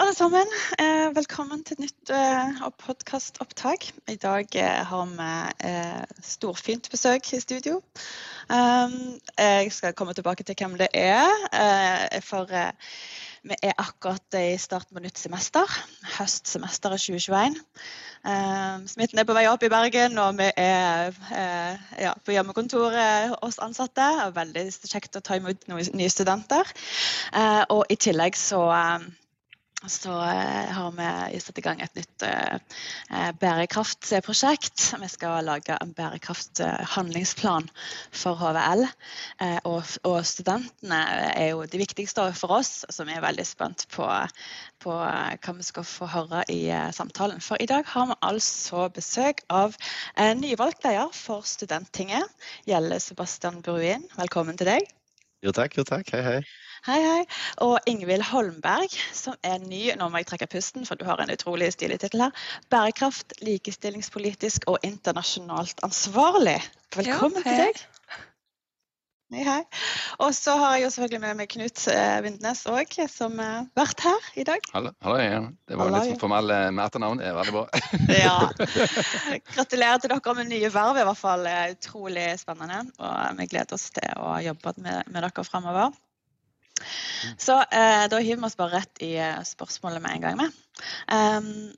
Alle sammen. Eh, velkommen til et nytt eh, podkastopptak. I dag eh, har vi storfint besøk i studio. Um, jeg skal komme tilbake til hvem det er. For vi er akkurat i starten på nytt semester. Høstsemesteret 2021. Um, smitten er på vei opp i Bergen, og vi er på hjemmekontoret oss ansatte. Veldig kjekt å ta imot nye studenter. Og i tillegg så så eh, har vi satt i gang et nytt eh, eh, bærekraftprosjekt. Vi skal lage en bærekrafthandlingsplan for HVL. Og, studentene er jo de viktigste for oss, vi er veldig spent på, på hva vi skal få høre i samtalen. For i dag har vi altså besøk av nyvalgt leder for Studenttinget, Gjelle Sebastian Bruin. Velkommen til deg. Jo takk, jo takk. Hei, hei. Hei, hei. Og Ingvild Holmberg, som er ny Nå må jeg trekke pusten, for du har en utrolig stilig tittel her. Bærekraft, likestillingspolitisk og internasjonalt ansvarlig. Velkommen Ja, til deg. Hei, hei. Og så har jeg jo selvfølgelig med meg Knut eh, Vindnes òg, som har vært her i dag. Hallo, hallo igjen. Det var Hallo litt sånn formell eh, med etternavn. Det er veldig bra. Ja. Gratulerer til dere med nye verv, i hvert fall. Er Utrolig spennende. Og vi gleder oss til å jobbe med, med dere fremover. Så eh, da hiver vi oss bare rett i eh, spørsmålet med en gang. med. Um,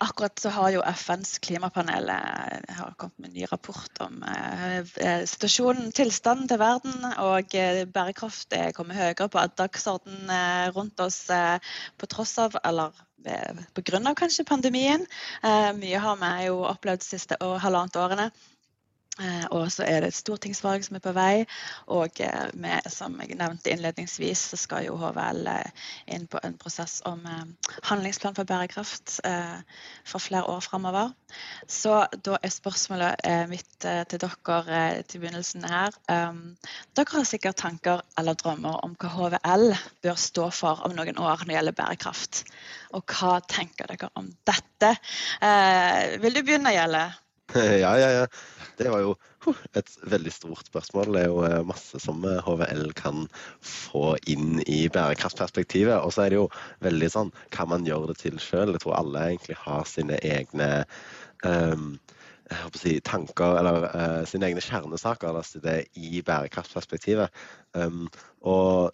akkurat så har jo FNs klimapanel eh, har kommet med en ny rapport om eh, situasjonen, tilstanden til verden. Og bærekraft er kommet høyere på dagsordenen eh, rundt oss på tross av, eller pga. kanskje pandemien. Mye har vi jo opplevd de siste år, halvannet årene. Eh, Og så er det et stortingsvalg som er på vei. Og med, som jeg nevnte innledningsvis, så skal jo HVL eh, inn på en prosess om eh, handlingsplan for bærekraft eh, for flere år framover. Så da er spørsmålet eh, mitt eh, til dere eh, til begynnelsen her. Dere har sikkert tanker eller drømmer om hva HVL bør stå for om noen år når det gjelder bærekraft. Og hva tenker dere om dette? Eh, vil du begynne, Gjelle? Ja, ja, ja. Det var jo et veldig stort spørsmål. Det er jo eh, masse som eh, HVL kan få inn i bærekraftperspektivet. Og så er det jo veldig sånn hva man gjør det til sjøl. Jeg tror alle egentlig har sine egne um, si, tanker eller uh, sine egne kjernesaker la det, i bærekraftperspektivet. Um, og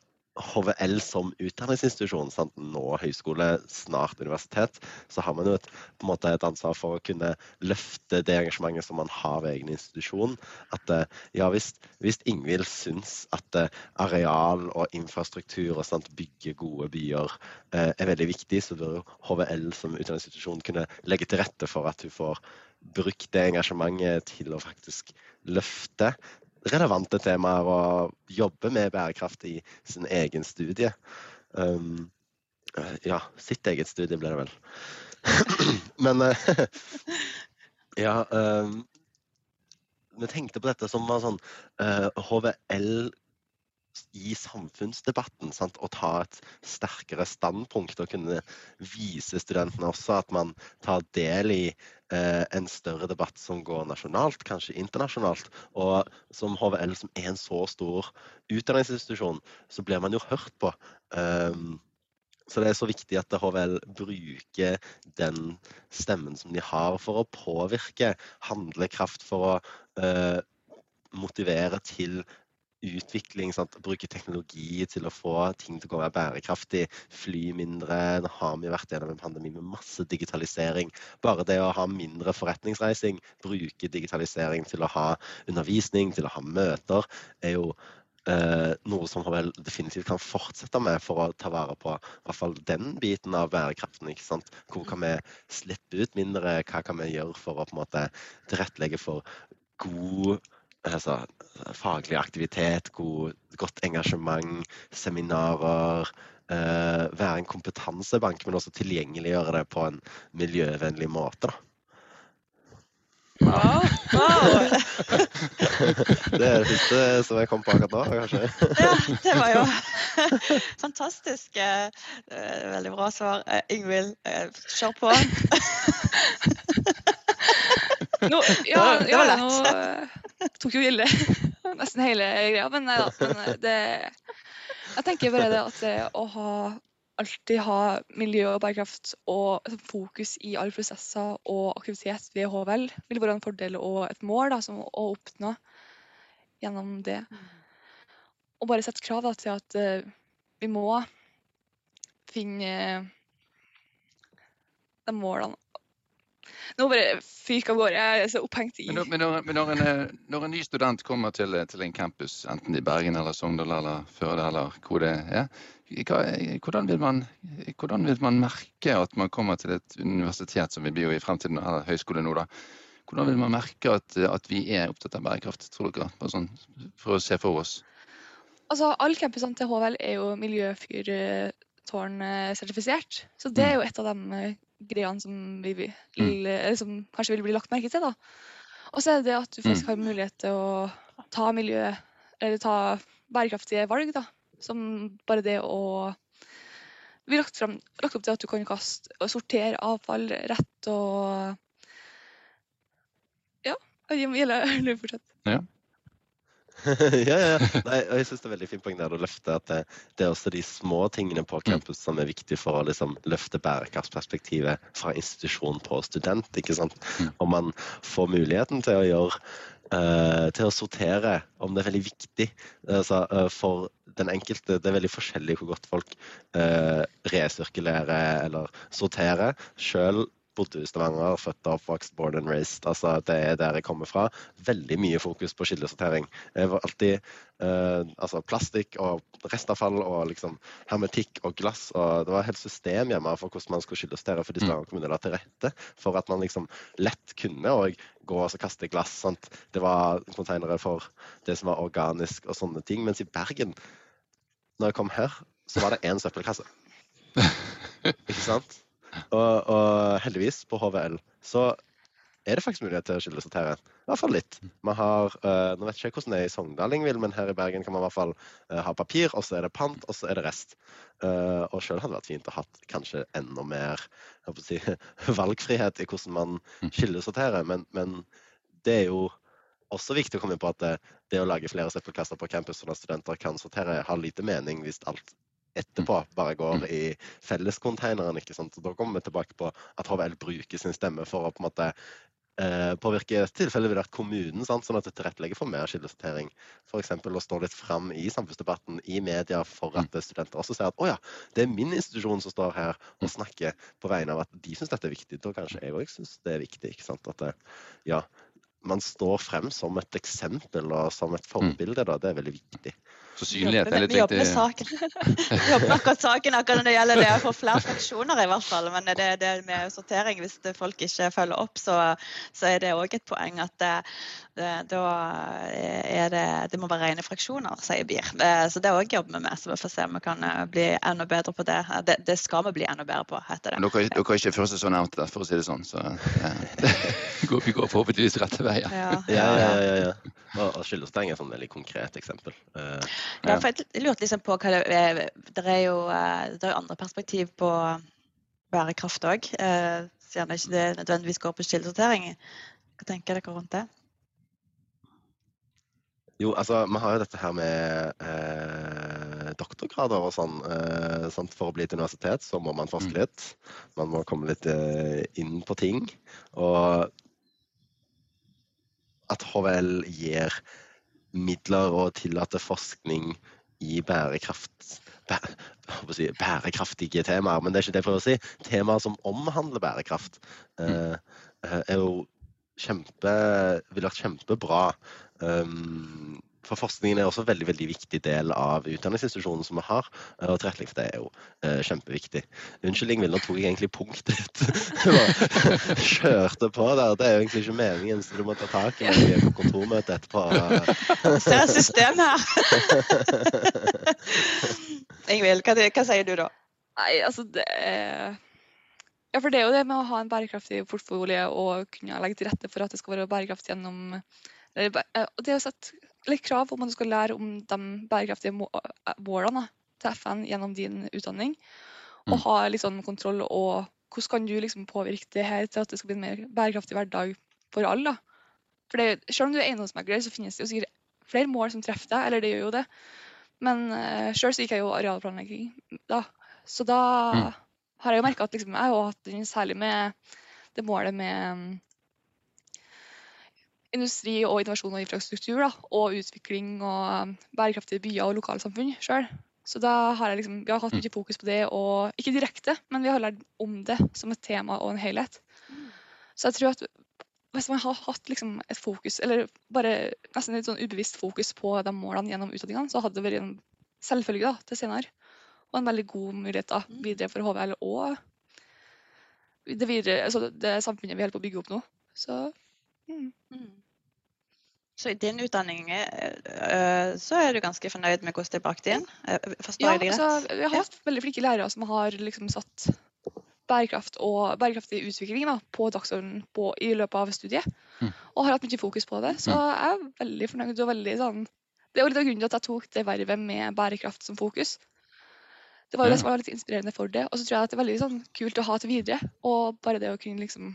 HVL som utdanningsinstitusjon, sant? nå høyskole, snart universitet, så har man jo et, på en måte et ansvar for å kunne løfte det engasjementet som man har ved egen institusjon. At eh, ja, hvis, hvis Ingvild syns at eh, areal og infrastruktur og sant, bygge gode byer eh, er veldig viktig, så bør HVL som utdanningsinstitusjon kunne legge til rette for at hun får brukt det engasjementet til å faktisk løfte relevante temaer og jobbe med bærekraft i sin egen studie. Um, eh, ja, sitt eget studie ble det vel. Men uh, ja um, Vi tenkte på dette som var sånn uh, HVL i samfunnsdebatten. Sant? Å ta et sterkere standpunkt og kunne vise studentene også at man tar del i eh, en større debatt som går nasjonalt, kanskje internasjonalt. Og som HVL, som er en så stor utdanningsinstitusjon, så blir man jo hørt på. Um, så det er så viktig at HVL bruker den stemmen som de har for å påvirke handlekraft, for å eh, motivere til utvikling, sant? bruke teknologi til å få ting til å være bærekraftig, fly mindre. Nå har vi vært gjennom en pandemi med masse digitalisering. Bare det å ha mindre forretningsreising, bruke digitalisering til å ha undervisning, til å ha møter, er jo eh, noe som vi definitivt kan fortsette med for å ta vare på hvert fall den biten av bærekraften. ikke sant? Hvor kan vi slippe ut mindre? Hva kan vi gjøre for å på en måte tilrettelegge for god altså, faglig aktivitet, god, godt engasjement, seminarer. Eh, være en kompetansebank, men også tilgjengeliggjøre det på en miljøvennlig måte. Wow. wow. Det er det første som jeg kom på akkurat nå, kanskje. Ja, det var jo fantastisk. eh, eh, Veldig bra svar. Eh, Ingvild, kjør på. Nå, ja, Det var lett. ja, nå eh, tok jo Gilde nesten hele greia, men nei da. Men eh, det Jeg tenker bare det at det å ha alltid ha miljø og bærekraft og altså, fokus i alle prosesser og aktivitet ved HVL vil være en fordel og et mål da, som å oppnå gjennom det. Og bare sette krav da, til at uh, vi må finne uh, de målene Nå bare fyker av gårde. Jeg er så opphengt i Men, når- men, når, men når, en, eh, når en ny student kommer til, til en campus, enten i Bergen eller Sogndal eller Førde eller hvor det er, hva, hvordan, vil man, hvordan vil man merke at man kommer til et universitet, som vi bli i fremtiden, eller høyskole nå, da? Hvordan vil man merke at, at vi er opptatt av bærekraft, tror dere? Sånn, for å se for oss. Altså, Alle campusene til HVL er jo miljøfyrtårn-sertifisert. Så det er jo et av de eh, greiene som, vi, vil- eller som kanskje vil bli lagt merke til. da. Og så er det det at du faktisk har mulighet til å ta miljø, eller ta bærekraftige valg. da. Som bare det å Vi har lagt, lagt opp til at du kan kaste og sortere avfall rett og Ja. Gjelder fortsatt. ja, ja, ja. Nei, og jeg synes det er veldig fint poeng der du løfter at det, det er også de små tingene på campus som er viktig for å liksom løfte bærekraftsperspektivet fra institusjon på student. ikke sant? Mm. Om man får muligheten til å gjøre eh, til å sortere, om det er veldig viktig altså, eh, for den enkelte. Det er veldig forskjellig hvor godt folk uh, resirkulerer eller sorterer. Selv bodde i Stavanger, født og oppvokst, born and raised. Altså, det er der jeg kommer fra. Veldig mye fokus på kildesortering. Jeg var alltid eh, altså plastikk og restavfall og liksom hermetikk og glass. og Det var et helt system hjemme for hvordan man skulle kildesortere fordi Stavanger kommune la til rette for at man liksom lett kunne og gå og kaste glass. Sant? Det var konteinere for det som var organisk og sånne ting. Mens i Bergen, når jeg kom her, så var det én søppelkasse. Ikke sant? Og, og heldigvis, på HVL, så er det faktisk mulighet til å kildesortere. I hvert fall litt. Man har, uh, nå vet jeg ikke hvordan det er i Sogndal, men her i Bergen kan man i hvert fall uh, ha papir, og så er det pant, og så er det rest. Uh, og sjøl hadde det vært fint å ha kanskje enda mer si, valgfrihet i hvordan man kildesorterer, men, men det er jo også viktig å komme inn på at det, det å lage flere søppelkasser på campus sånn at studenter kan sortere, har lite mening hvis alt etterpå bare går i fellescontaineren. ikke sant? Så Da kommer vi tilbake på at HVL bruker sin stemme for å på en måte eh, påvirke tilfellet ville vært kommunen, sant? sånn at det tilrettelegger for mer kildesortering. F.eks. å stå litt fram i samfunnsdebatten, i media, for at studenter også ser at å ja, det er min institusjon som står her og snakker på vegne av at de syns dette er viktig. Da kanskje jeg òg syns det er viktig. ikke sant? At det, ja, man står frem som et eksempel og som et forbilde. Da. Det er veldig viktig. Så synlighet er litt Vi jobber med viktig. Vi jobber med akkurat saken akkurat når det gjelder det å få flere fraksjoner, i hvert fall. Men det, det med sortering, hvis det folk ikke følger opp, så, så er det òg et poeng at det, det, da er det, det må være rene fraksjoner, sier BIR. Eh, Så det òg jobber vi med. Så vi får se om vi kan eh, bli enda bedre på det. Det, det skal vi bli enda bedre på, heter det. Men dere, dere er ikke første som nevnte det, for å si det sånn. Så eh, vi går forhåpentligvis rette veier. Ja. Ja, ja, ja, ja. Og, og er et sånn veldig konkret eksempel. Eh, Ja, for jeg lurte liksom på hva det er Det er jo eh, det er jo andre perspektiv på bærekraft òg. Siden det ikke det nødvendigvis går på kildesortering. Hva tenker dere rundt det? Jo, altså, vi har jo dette her med eh, doktorgrader og sånn. Eh, sant? For å bli et universitet så må man forske Mm. litt. Man må komme litt eh, inn på ting. Og at HVL gir midler og tillate forskning i bærekraft bæ, si, bærekraftige temaer, men det er ikke det jeg prøver å si. Temaer som omhandler bærekraft, eh, eh, er jo kjempe Ville vært kjempebra. Um, for forskningen er også en veldig veldig viktig del av utdanningsinstitusjonen som vi har. eh, Og tilrettelegging for det er jo eh, kjempeviktig. Unnskyld, Ingvild, nå tok jeg egentlig punktet ditt. Kjørte på der. Det er jo egentlig ikke meningen, så du må ta tak i meg på kontormøte etterpå. Se et system her. Ingvild, hva, hva sier du da? Nei, altså det er Ja, for det er jo det med å ha en bærekraftig portfolio og kunne legge til rette for at det skal være bærekraft gjennom eh, Og det å jo litt krav om at du skal lære om de bærekraftige målene til FN gjennom din utdanning. Og Mm. ha sånn kontroll og hvordan kan du liksom påvirke det her til at det skal bli en mer bærekraftig hverdag for alle. da. For det, selv om du er eiendomsmegler, så finnes det jo sikkert flere mål som treffer deg, eller det gjør jo det. Men uh, sjøl så gikk jeg jo arealplanlegging da. Så da Mm. har jeg jo merka at liksom, jeg har hatt den særlig med det målet med industri og innovasjon og infrastruktur. Da, og utvikling og um, bærekraftige byer og lokalsamfunn sjøl. Så da har jeg liksom, vi har hatt Mm. mye fokus på det, og ikke direkte, men vi har lært om det som et tema og en helhet. Så jeg tror at hvis man har hatt liksom et fokus, eller bare nesten et sånn ubevisst fokus på de målene gjennom utdanningene, så hadde det vært en selvfølge da, til senere. Og en veldig god mulighet da, Mm. videre for HVL og det, videre, altså det samfunnet vi holder på å bygge opp nå. Så mm. Mm. Så i din utdanning eh, eh, så er du ganske fornøyd med hvordan det er bakt inn? Eh, Forstår Ja, jeg det rett? altså, vi har hatt veldig flinke lærere som har liksom satt bærekraft og bærekraftig utvikling da, på dagsordenen i løpet av studiet. Mm. Og har hatt mye fokus på det. Så jeg er veldig fornøyd og veldig sånn Det var litt av grunnen til at jeg tok det vervet med bærekraft som fokus. Det var jo det som var litt inspirerende for det. Og så tror jeg at det er veldig sånn kult å ha til videre. Og bare det å kunne liksom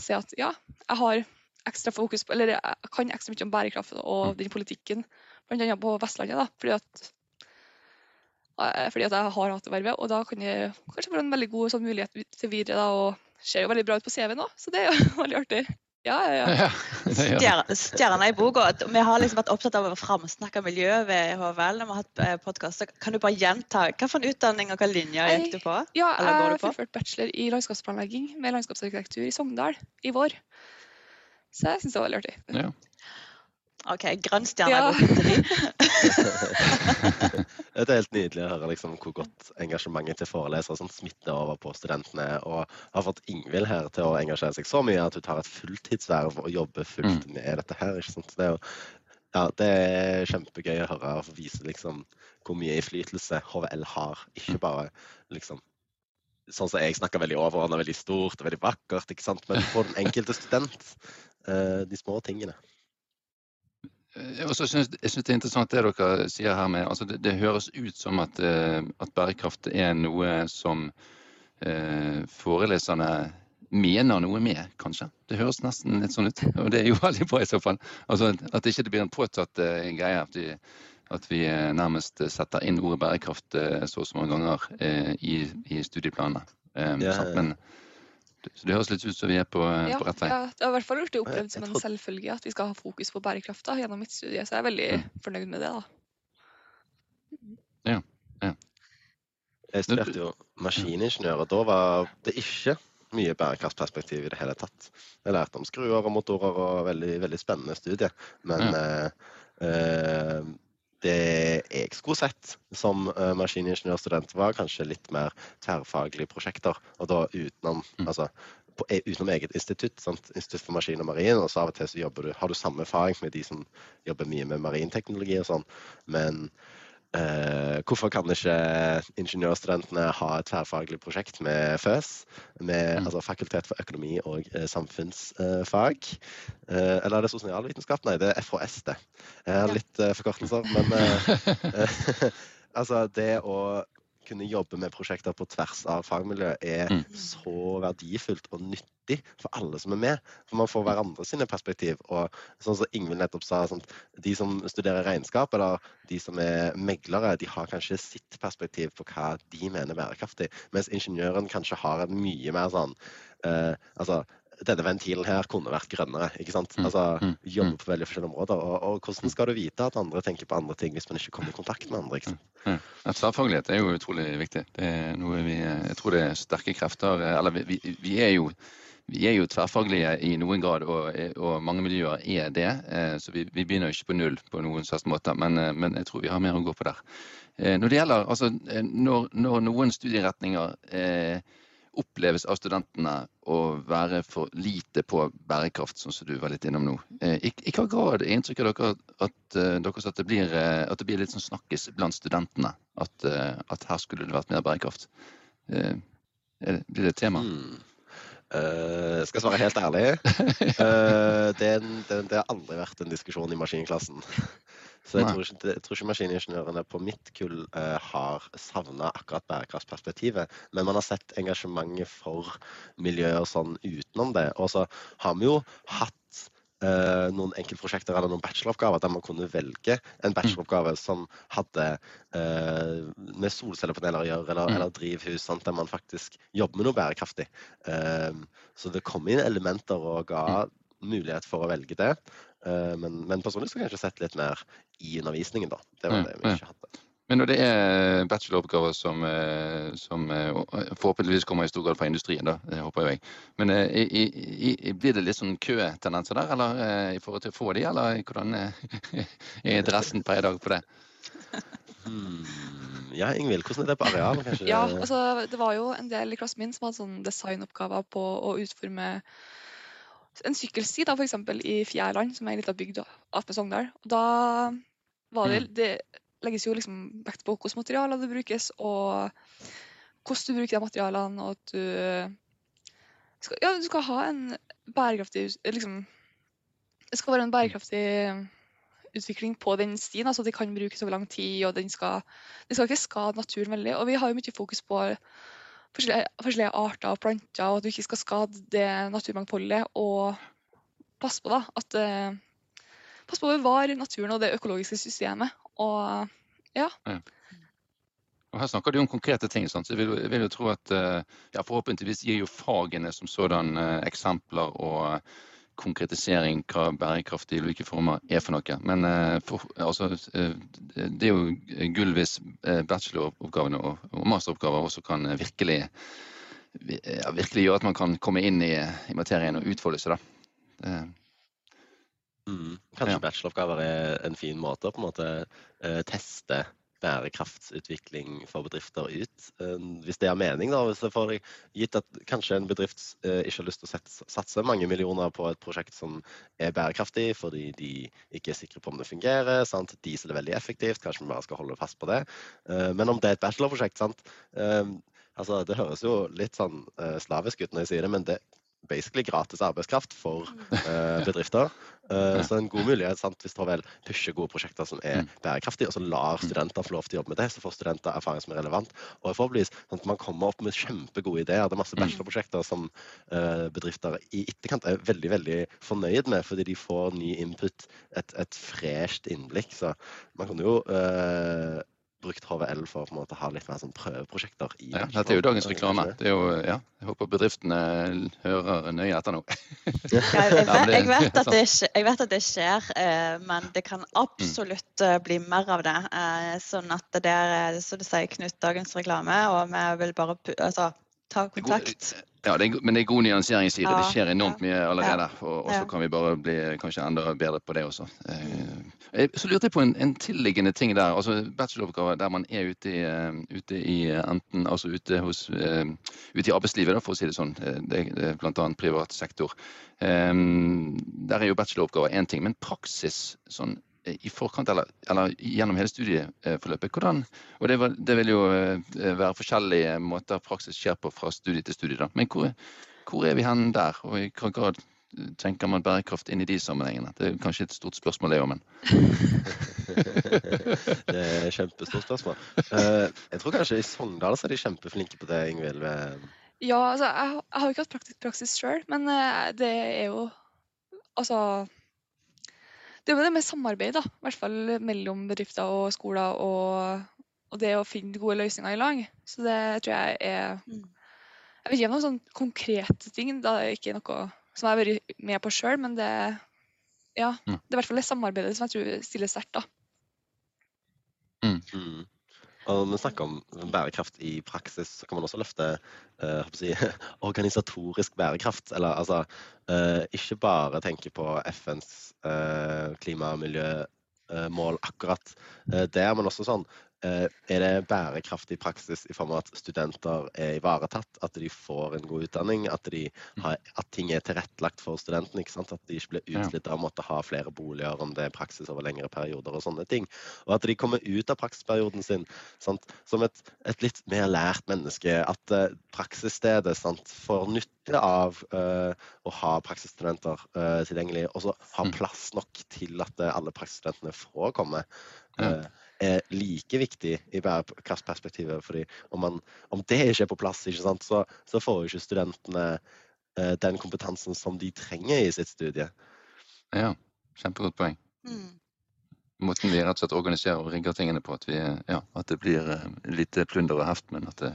se at ja, jeg har ekstra fokus på Eller jeg kan ekstra mye om bærekraft og den politikken, bl.a. på Vestlandet. da, fordi at eh, fordi at jeg har hatt det vervet, og da kan det kanskje være en veldig god sånn, mulighet til videre. da, og ser jo veldig bra ut på CV-en òg, så det er jo veldig artig. Ja, ja, ja. Stjerna i boka. Vi har liksom vært opptatt av å framsnakke miljø ved HVL når vi har hatt podcast. Kan du bare gjenta hva for en utdanning og hva linje gikk du på? ja jeg har fullført bachelor i landskapsplanlegging med landskapsarkitektur i Sogndal i vår. Så jeg syns det var veldig artig. Ja. OK, grønn stjerne Ja. Det er helt nydelig å høre liksom, hvor godt engasjementet til forelesere sånn, smitter over på studentene. Og har fått Ingvild her til å engasjere seg så mye at hun tar et fulltidsverv og jobber fullt med dette her. ikke sant? Det er, jo, ja, det er kjempegøy å høre og vise liksom, hvor mye innflytelse HVL har. Ikke bare liksom Sånn som jeg snakker veldig overordna, veldig stort og veldig vakkert, ikke sant? men for den enkelte student. Eh, de små tingene. Jeg, synes, jeg synes det er interessant det dere sier her med altså det, det høres ut som at, eh, at bærekraft er noe som eh, foreleserne mener noe med, kanskje. Det høres nesten litt sånn ut. Og det er jo veldig bra i så fall. Altså At ikke det blir en påtatt uh, greie. At vi, at vi uh, nærmest setter inn ordet bærekraft uh, så og så mange ganger eh, i, i studieplanene. Um, Ja, sant? Men så det høres litt ut som vi er på, eh, Ja, på rett vei. ja, det har i hvert fall blitt opplevd som en selvfølge at vi skal ha fokus på bærekraft da, gjennom mitt studie, så jeg er veldig Mm. fornøyd med det. da. Jeg studerte jo maskiningeniør, og da var det ikke mye bærekraftperspektiv i det hele tatt. Jeg lærte om skruer og motorer og veldig, veldig spennende studie. Men eh, eh, det jeg skulle sett som uh, maskiningeniørstudent, var kanskje litt mer tverrfaglige prosjekter. Og da utenom, Mm. altså, på, e- utenom eget institutt. Sant? Institutt for maskin og marin. Og så av og til så du, har du samme erfaring med de som jobber mye med marinteknologi og sånn. Men Eh, hvorfor kan ikke ingeniørstudentene ha et tverrfaglig prosjekt med FØS, med Mm. altså Fakultet for økonomi og uh, samfunnsfag? Uh, eller er det sosialvitenskap? Nei, det er FHS, det. Jeg har litt forkortelser, men altså det å kunne jobbe med prosjekter på tvers av fagmiljø er Mm. så verdifullt og nyttig for alle som er med. For man får hverandre sine perspektiv. Og sånn som Ingvild nettopp sa, sånn, de som studerer regnskap, eller de som er meglere, de har kanskje sitt perspektiv på hva de mener er bærekraftig. Mens ingeniøren kanskje har en mye mer sånn eh, Altså, denne ventilen her kunne vært grønnere. ikke sant? Mm, Altså, mm, Jobbe på veldig forskjellige områder. Og, og hvordan skal du vite at andre tenker på andre ting hvis man ikke kommer i kontakt med andre? ikke sant? Ja, Tverrfaglighet er jo utrolig viktig. Det er noe vi, jeg tror det er sterke krefter Eller vi, vi, vi er jo vi er jo tverrfaglige i noen grad, og, og mange miljøer er det. Eh, så vi, vi, begynner ikke på null på noen slags måte, men, eh, men, jeg tror vi har mer å gå på der. Eh, når det gjelder, altså, når, når noen studieretninger eh, oppleves av studentene å være for lite på bærekraft, sånn som du var litt innom nå. I, i hva grad inntrykket av dere at, dere at, det blir, at det blir litt sånn snakkes blant studentene? At, at her skulle det vært mer bærekraft? Blir det et tema? Mm. Uh, skal svare helt ærlig? Uh, det, det, det, har aldri vært en diskusjon i maskinklassen. Så jeg tror, ikke, jeg tror ikke, maskiningeniørene på mitt kull uh, har savna akkurat bærekraftsperspektivet. Men man har sett engasjementet for miljøer sånn utenom det. Og så har vi jo hatt eh, noen enkeltprosjekter eller noen bacheloroppgaver der man kunne velge en bacheloroppgave som hadde eh, med solcellepaneler å gjøre, eller, mm. eller drivhus, sant, der man faktisk jobber med noe bærekraftig. Eh, så det kom inn elementer og ga mm. mulighet for å velge det. Eh, men, men personlig skulle jeg kanskje sett litt mer i undervisningen, da. Det var det vi ikke hadde. Men når det er bacheloroppgaver som, eh, som, eh, forhåpentligvis kommer i stor grad fra industrien, da, det håper jeg. Men i, i, i, blir det litt sånn køtendenser der, eller i forhold til å få de, eller hvordan er interessen per i dag på det? Hmm. Ja, Ingvild, hvordan er det på areal? Kanskje? Ja, altså, det var jo en del i klassen min som hadde sånn designoppgaver på å utforme en sykkelsti, da, eksempel i Fjærland, som er en liten bygd ved Sogndal. Da var det, hmm. det legges jo liksom vekt på hvilke materialer det brukes, og hvordan du bruker de materialene, og at du skal, ja, du skal ha en bærekraftig liksom, Det skal være en bærekraftig utvikling på den stien, altså at de kan brukes over lang tid, og den skal, den skal ikke skade naturen veldig. Og vi har jo mye fokus på forskjellige, forskjellige arter og planter, og at du ikke skal skade det naturmangfoldet. Og passe på da, at uh, pass på å bevare naturen og det økologiske systemet. Og ja. ja. Og her snakker du om konkrete ting. Sant? Så jeg vil, jeg vil, jo tro at uh, ja, Forhåpentligvis gir jo fagene som sådan uh, eksempler og konkretisering hva bærekraft i ulike former er for noe. Men eh, for, altså, det er jo gull hvis bacheloroppgavene og, og masteroppgaver også kan virkelig, ja, virkelig gjøre at man kan komme inn i, i materien og utfolde seg. da. Mm. Kanskje ja. bacheloroppgaver er en fin måte å på en måte teste bærekraftsutvikling for bedrifter ut. Uh, hvis det har mening, da. Hvis det får gitt at kanskje en bedrift uh, ikke har lyst til å satse mange millioner på et prosjekt som er bærekraftig fordi de ikke er sikre på om det fungerer. Sant? Diesel er veldig effektivt, kanskje vi bare skal holde fast på det. men om det er et bachelorprosjekt, sant. Altså, det høres jo litt sånn slavisk ut når jeg sier det, men det basically gratis arbeidskraft for uh, bedrifter. Uh, så en god mulighet sant, hvis Torvel pusher gode prosjekter som er mm. bærekraftige, og så lar mm. studenter få lov til å jobbe med det, så får studenter erfaring som er relevant. Og forhåpentligvis sånn at man kommer opp med kjempegode ideer. Det er masse bachelorprosjekter som uh, bedrifter i etterkant er veldig veldig fornøyd med, fordi de får ny input, et, et fresht innblikk. Så man kan jo brukt HVL for å på en måte ha litt mer sånn prøveprosjekter. i ja, Dette er jo dagens reklame. Det er jo, ja, jeg håper bedriftene hører nøye etter nå. ja, jeg, vet, jeg, vet det, jeg, vet, at det skjer, eh, men det kan absolutt eh, bli mer av det. Eh, sånn at det er, så du sier, Knut, dagens reklame, og vi vil bare altså, ta kontakt. Ja, det er, men det er god nyansering, sier ja, det. skjer enormt mye allerede. Og, så kan vi bare bli kanskje enda bedre på det også. Eh, så lurte jeg på en, en tilliggende ting der. altså Bacheloroppgaver der man er ute i, uh, ute i enten altså ute, hos, ute i arbeidslivet, da, for å si det sånn. Det, det bl.a. privat sektor. Der er jo bacheloroppgaver én ting, men praksis sånn i forkant eller, eller, gjennom hele studieforløpet. Hvordan, og det, var, det, vil jo eh, være forskjellige måter praksis skjer på fra studie til studie. Da. Men hvor, hvor, er vi hen der, og i hvilken grad tenker man bærekraft inn i de sammenhengene? Det er kanskje et stort spørsmål, det òg, men Det er et kjempestort spørsmål. Eh, jeg tror kanskje i Sogndal så er de kjempeflinke på det, Ingvild. Ja, altså, jeg, har jo ikke hatt praktisk praksis sjøl, men eh, det er jo Altså det er det med samarbeid, da. I hvert fall mellom bedrifter og skoler. Og, og, det å finne gode løsninger i lag. Så det tror jeg er mm. Jeg vet ikke om noen sånne konkrete ting. Det er ikke noe som jeg har vært med på sjøl, men det, ja, det er i hvert fall det samarbeidet som jeg tror stiller sterkt. da. Mm. Og når vi snakker om bærekraft i praksis, så kan man også løfte eh, si, organisatorisk bærekraft. Eller altså eh, ikke bare tenke på FNs eh, klima- og miljømål akkurat der, men også sånn Eh, er det bærekraftig praksis i form av at studenter er ivaretatt, at de får en god utdanning, at, mm. har, at ting er tilrettelagt for studentene? At de ikke blir utslitt av å måtte ha flere boliger om det er praksis over lengre perioder og sånne ting. Og at de kommer ut av praksisperioden sin sant? som et, et, litt mer lært menneske. At uh, praksisstedet sant, får nytte av uh, å ha praksisstudenter uh, tilgjengelig, og så ha mm. plass nok til at alle praksisstudentene får komme. Uh, er like viktig i bærekraftperspektivet. fordi om, man, om, det ikke er på plass, sant, så, så, får jo ikke studentene eh, den kompetansen som de trenger i sitt studie. Ja, kjempegodt poeng. Mm. Måten vi rett og slett organiserer og rigger tingene på, at, vi, ja, at det blir uh, lite plunder og heft, men at det,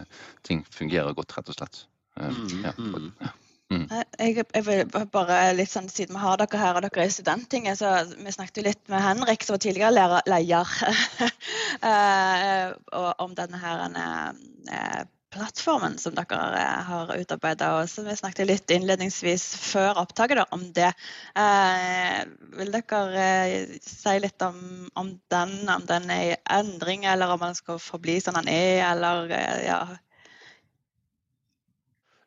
ting fungerer godt, rett og slett. Uh, mm, ja, mm. ja. Mm. Jeg, jeg, vil bare litt sånn, Siden vi har dere her og dere er i Studenttinget, så vi snakket jo litt med Henrik, som var tidligere lærer, leder, uh, om denne her uh, plattformen som dere har utarbeida. Vi snakket litt innledningsvis før opptaket om det. vil dere si litt om, om, den, om den er i endring, eller om den skal forbli som den er, eller ja,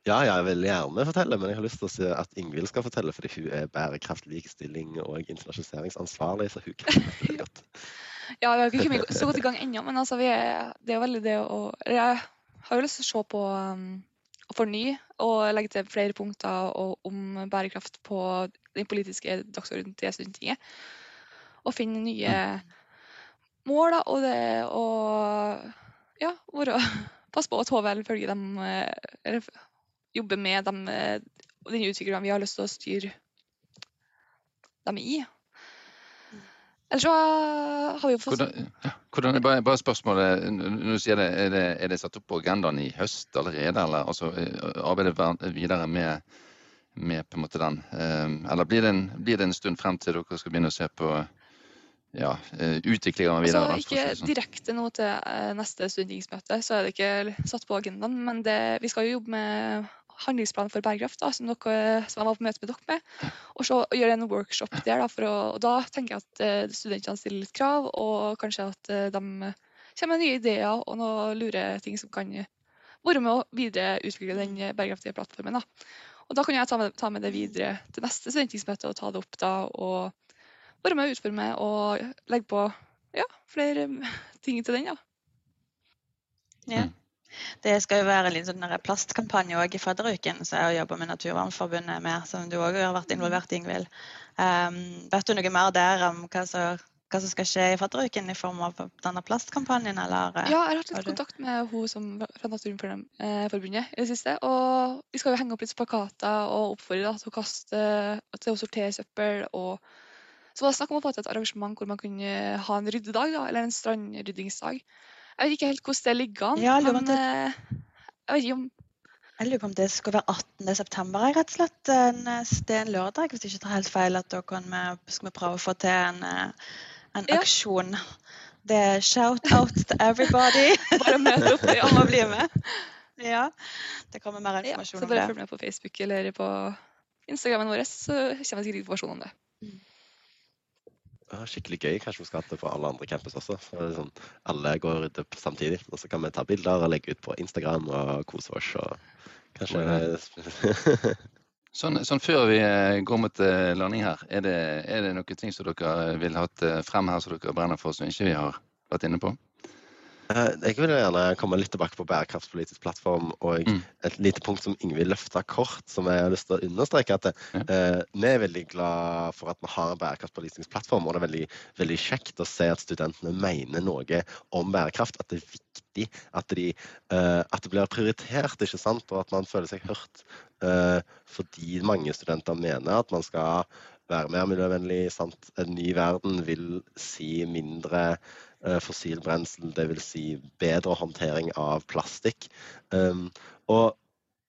ja, jeg vil gjerne fortelle, men jeg har lyst til at Ingvild skal fortelle, fordi hun er bærekraft, likestilling og internasjonaliseringsansvarlig, så hun kan det godt. ja, vi har ikke kommet så godt i gang ennå, men altså, er, det er veldig det å Jeg har jo lyst til å se på um, å fornye og legge til flere punkter og, om bærekraft på den politiske dagsordenen til Stortinget. Og finne nye mål, da, og det å ja, være Passe på at HVL følger dem eller jobbe med dem, eh, den utviklingen vi har lyst til å styre dem i. Ellers så har vi jo fått Hvordan, ja, hvordan bare, bare spørsmålet, når du sier det, er det, er det satt opp på agendaen i høst allerede, eller altså, eh, videre med, med på en måte den? Eh, eller blir det, en, blir det en stund frem til dere skal begynne å se på ja, utviklinga videre? Altså, ikke sånn. direkte nå til neste studentingsmøte, så er det ikke satt på agendaen. Men det, vi skal jo jobbe med handlingsplan for bærekraft, da, som, dere, som jeg var på møte med dere med. Og så gjøre en workshop der. Da, å, og da tenker jeg at uh, studentene stiller litt krav, og kanskje at uh, de kommer med nye ideer og noen lure ting som kan være med å videreutvikle den bærekraftige plattformen. Da. Og da kan jeg ta med, ta med det videre til neste studentingsmøte og ta det opp da. Og være med å utforme og legge på ja, flere ting til den. da. Ja. Det skal jo være en sånn plastkampanje også i fadderuken som jeg jobber med Naturvernforbundet med, som du òg har vært involvert i, Ingvild. Um, vet du noe mer der om hva som, hva som skal skje i fadderuken i form av denne plastkampanjen? Eller, ja, jeg har hatt litt kontakt med hun som, fra Naturvernforbundet i det siste. Og vi skal jo henge opp litt plakater og oppfordre til å kaste, til å sortere søppel. og så var det snakk om å få til et arrangement hvor man kunne ha en ryddedag, da, eller en strandryddingsdag. Jeg vet ikke helt hvordan det ligger an. Ja, men det... Eh, jeg vet ikke om jeg lurer på om det skal være 18. september, rett og slett. En, det er en lørdag, hvis jeg ikke tar helt feil. at Da kan vi, skal vi prøve å få til en, eh, en ja. aksjon. Det er shout out to everybody. Bare møte opp, ja. Om å bli med. Ja. Det kommer mer informasjon ja, om det. Så bare følg med på Facebook eller på Instagrammen vår, så kommer det sikkert informasjon om det. Mm skikkelig gøy. Kanskje vi skal ha det på alle andre campus også. Så sånn, alle går og rydder samtidig. Og så kan vi ta bilder og legge ut på Instagram og kose oss. Og kanskje sånn, sånn, før vi eh, går mot eh, landing her, er det, er det noen ting som dere vil ha frem her som dere brenner for, som ikke vi har vært inne på? Eh, jeg vil gjerne komme litt tilbake på bærekraftspolitisk plattform og mm. et lite punkt som Ingvild løfta kort, som jeg har lyst til å understreke. at ja. eh, Vi er veldig glad for at vi har en bærekraftspolitisk plattform, og det er veldig, veldig, kjekt å se at studentene mener noe om bærekraft. At det er viktig at, de, eh, at det blir prioritert, ikke sant? og at man føler seg hørt. Eh, fordi mange studenter mener at man skal være mer miljøvennlig. Sant? En ny verden vil si mindre fossil brensel, dvs. Si bedre håndtering av plastikk. og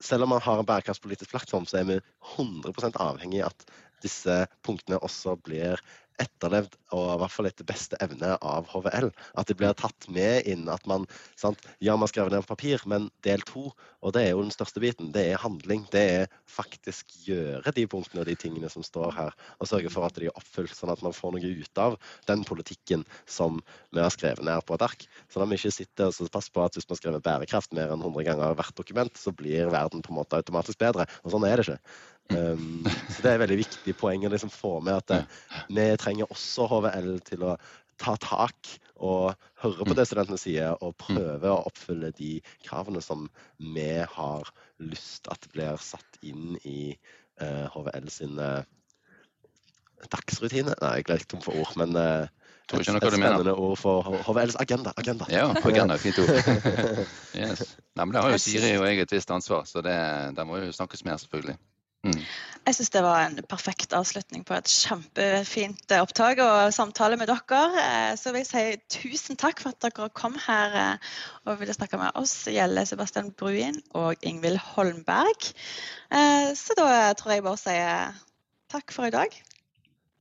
selv om man har en bærekraftspolitisk plattform, så er vi 100 avhengig av at disse punktene også blir etterlevd, og i hvert fall etter beste evne av HVL. At det blir tatt med inn at man sant? Ja, man skriver ned på papir, men del to, og det er jo den største biten, det er handling. Det er faktisk gjøre de punktene og de tingene som står her, og sørge for at de er oppfylt, sånn at man får noe ut av den politikken som vi har skrevet ned på et ark. Sånn at vi ikke sitter og passer på at hvis man skriver bærekraft mer enn 100 ganger hvert dokument, så blir verden på en måte automatisk bedre. Og sånn er det ikke. Um, så Det er et veldig viktig poeng å liksom få med at det, vi trenger også HVL til å ta tak og høre på det studentene sier, og prøve å oppfylle de kravene som vi har lyst at blir satt inn i uh, HVL sin uh, dagsrutine. Nei, jeg ble tom for ord, men uh, Tror et, ikke et noe du mener. spennende ord for HVLs agenda. agenda. Ja, agenda, fint ord. Yes. Nei, men det har jo Siri og jeg et visst ansvar, så det, det må jo snakkes mer, selvfølgelig. Mm. Jeg syns det var en perfekt avslutning på et kjempefint eh, opptak og samtale med dere. Eh, Så vil jeg si tusen takk for at dere kom her eh, og ville snakke med oss. Gjelle Sebastian Bruin og Ingvild Holmberg. Eh, Så da tror jeg bare sier takk for i dag.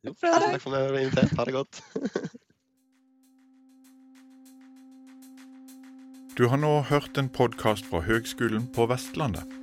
Jo, for det. takk for at jeg ble invitert. Ha det godt. Du har nå hørt en podkast fra Høgskolen på Vestlandet.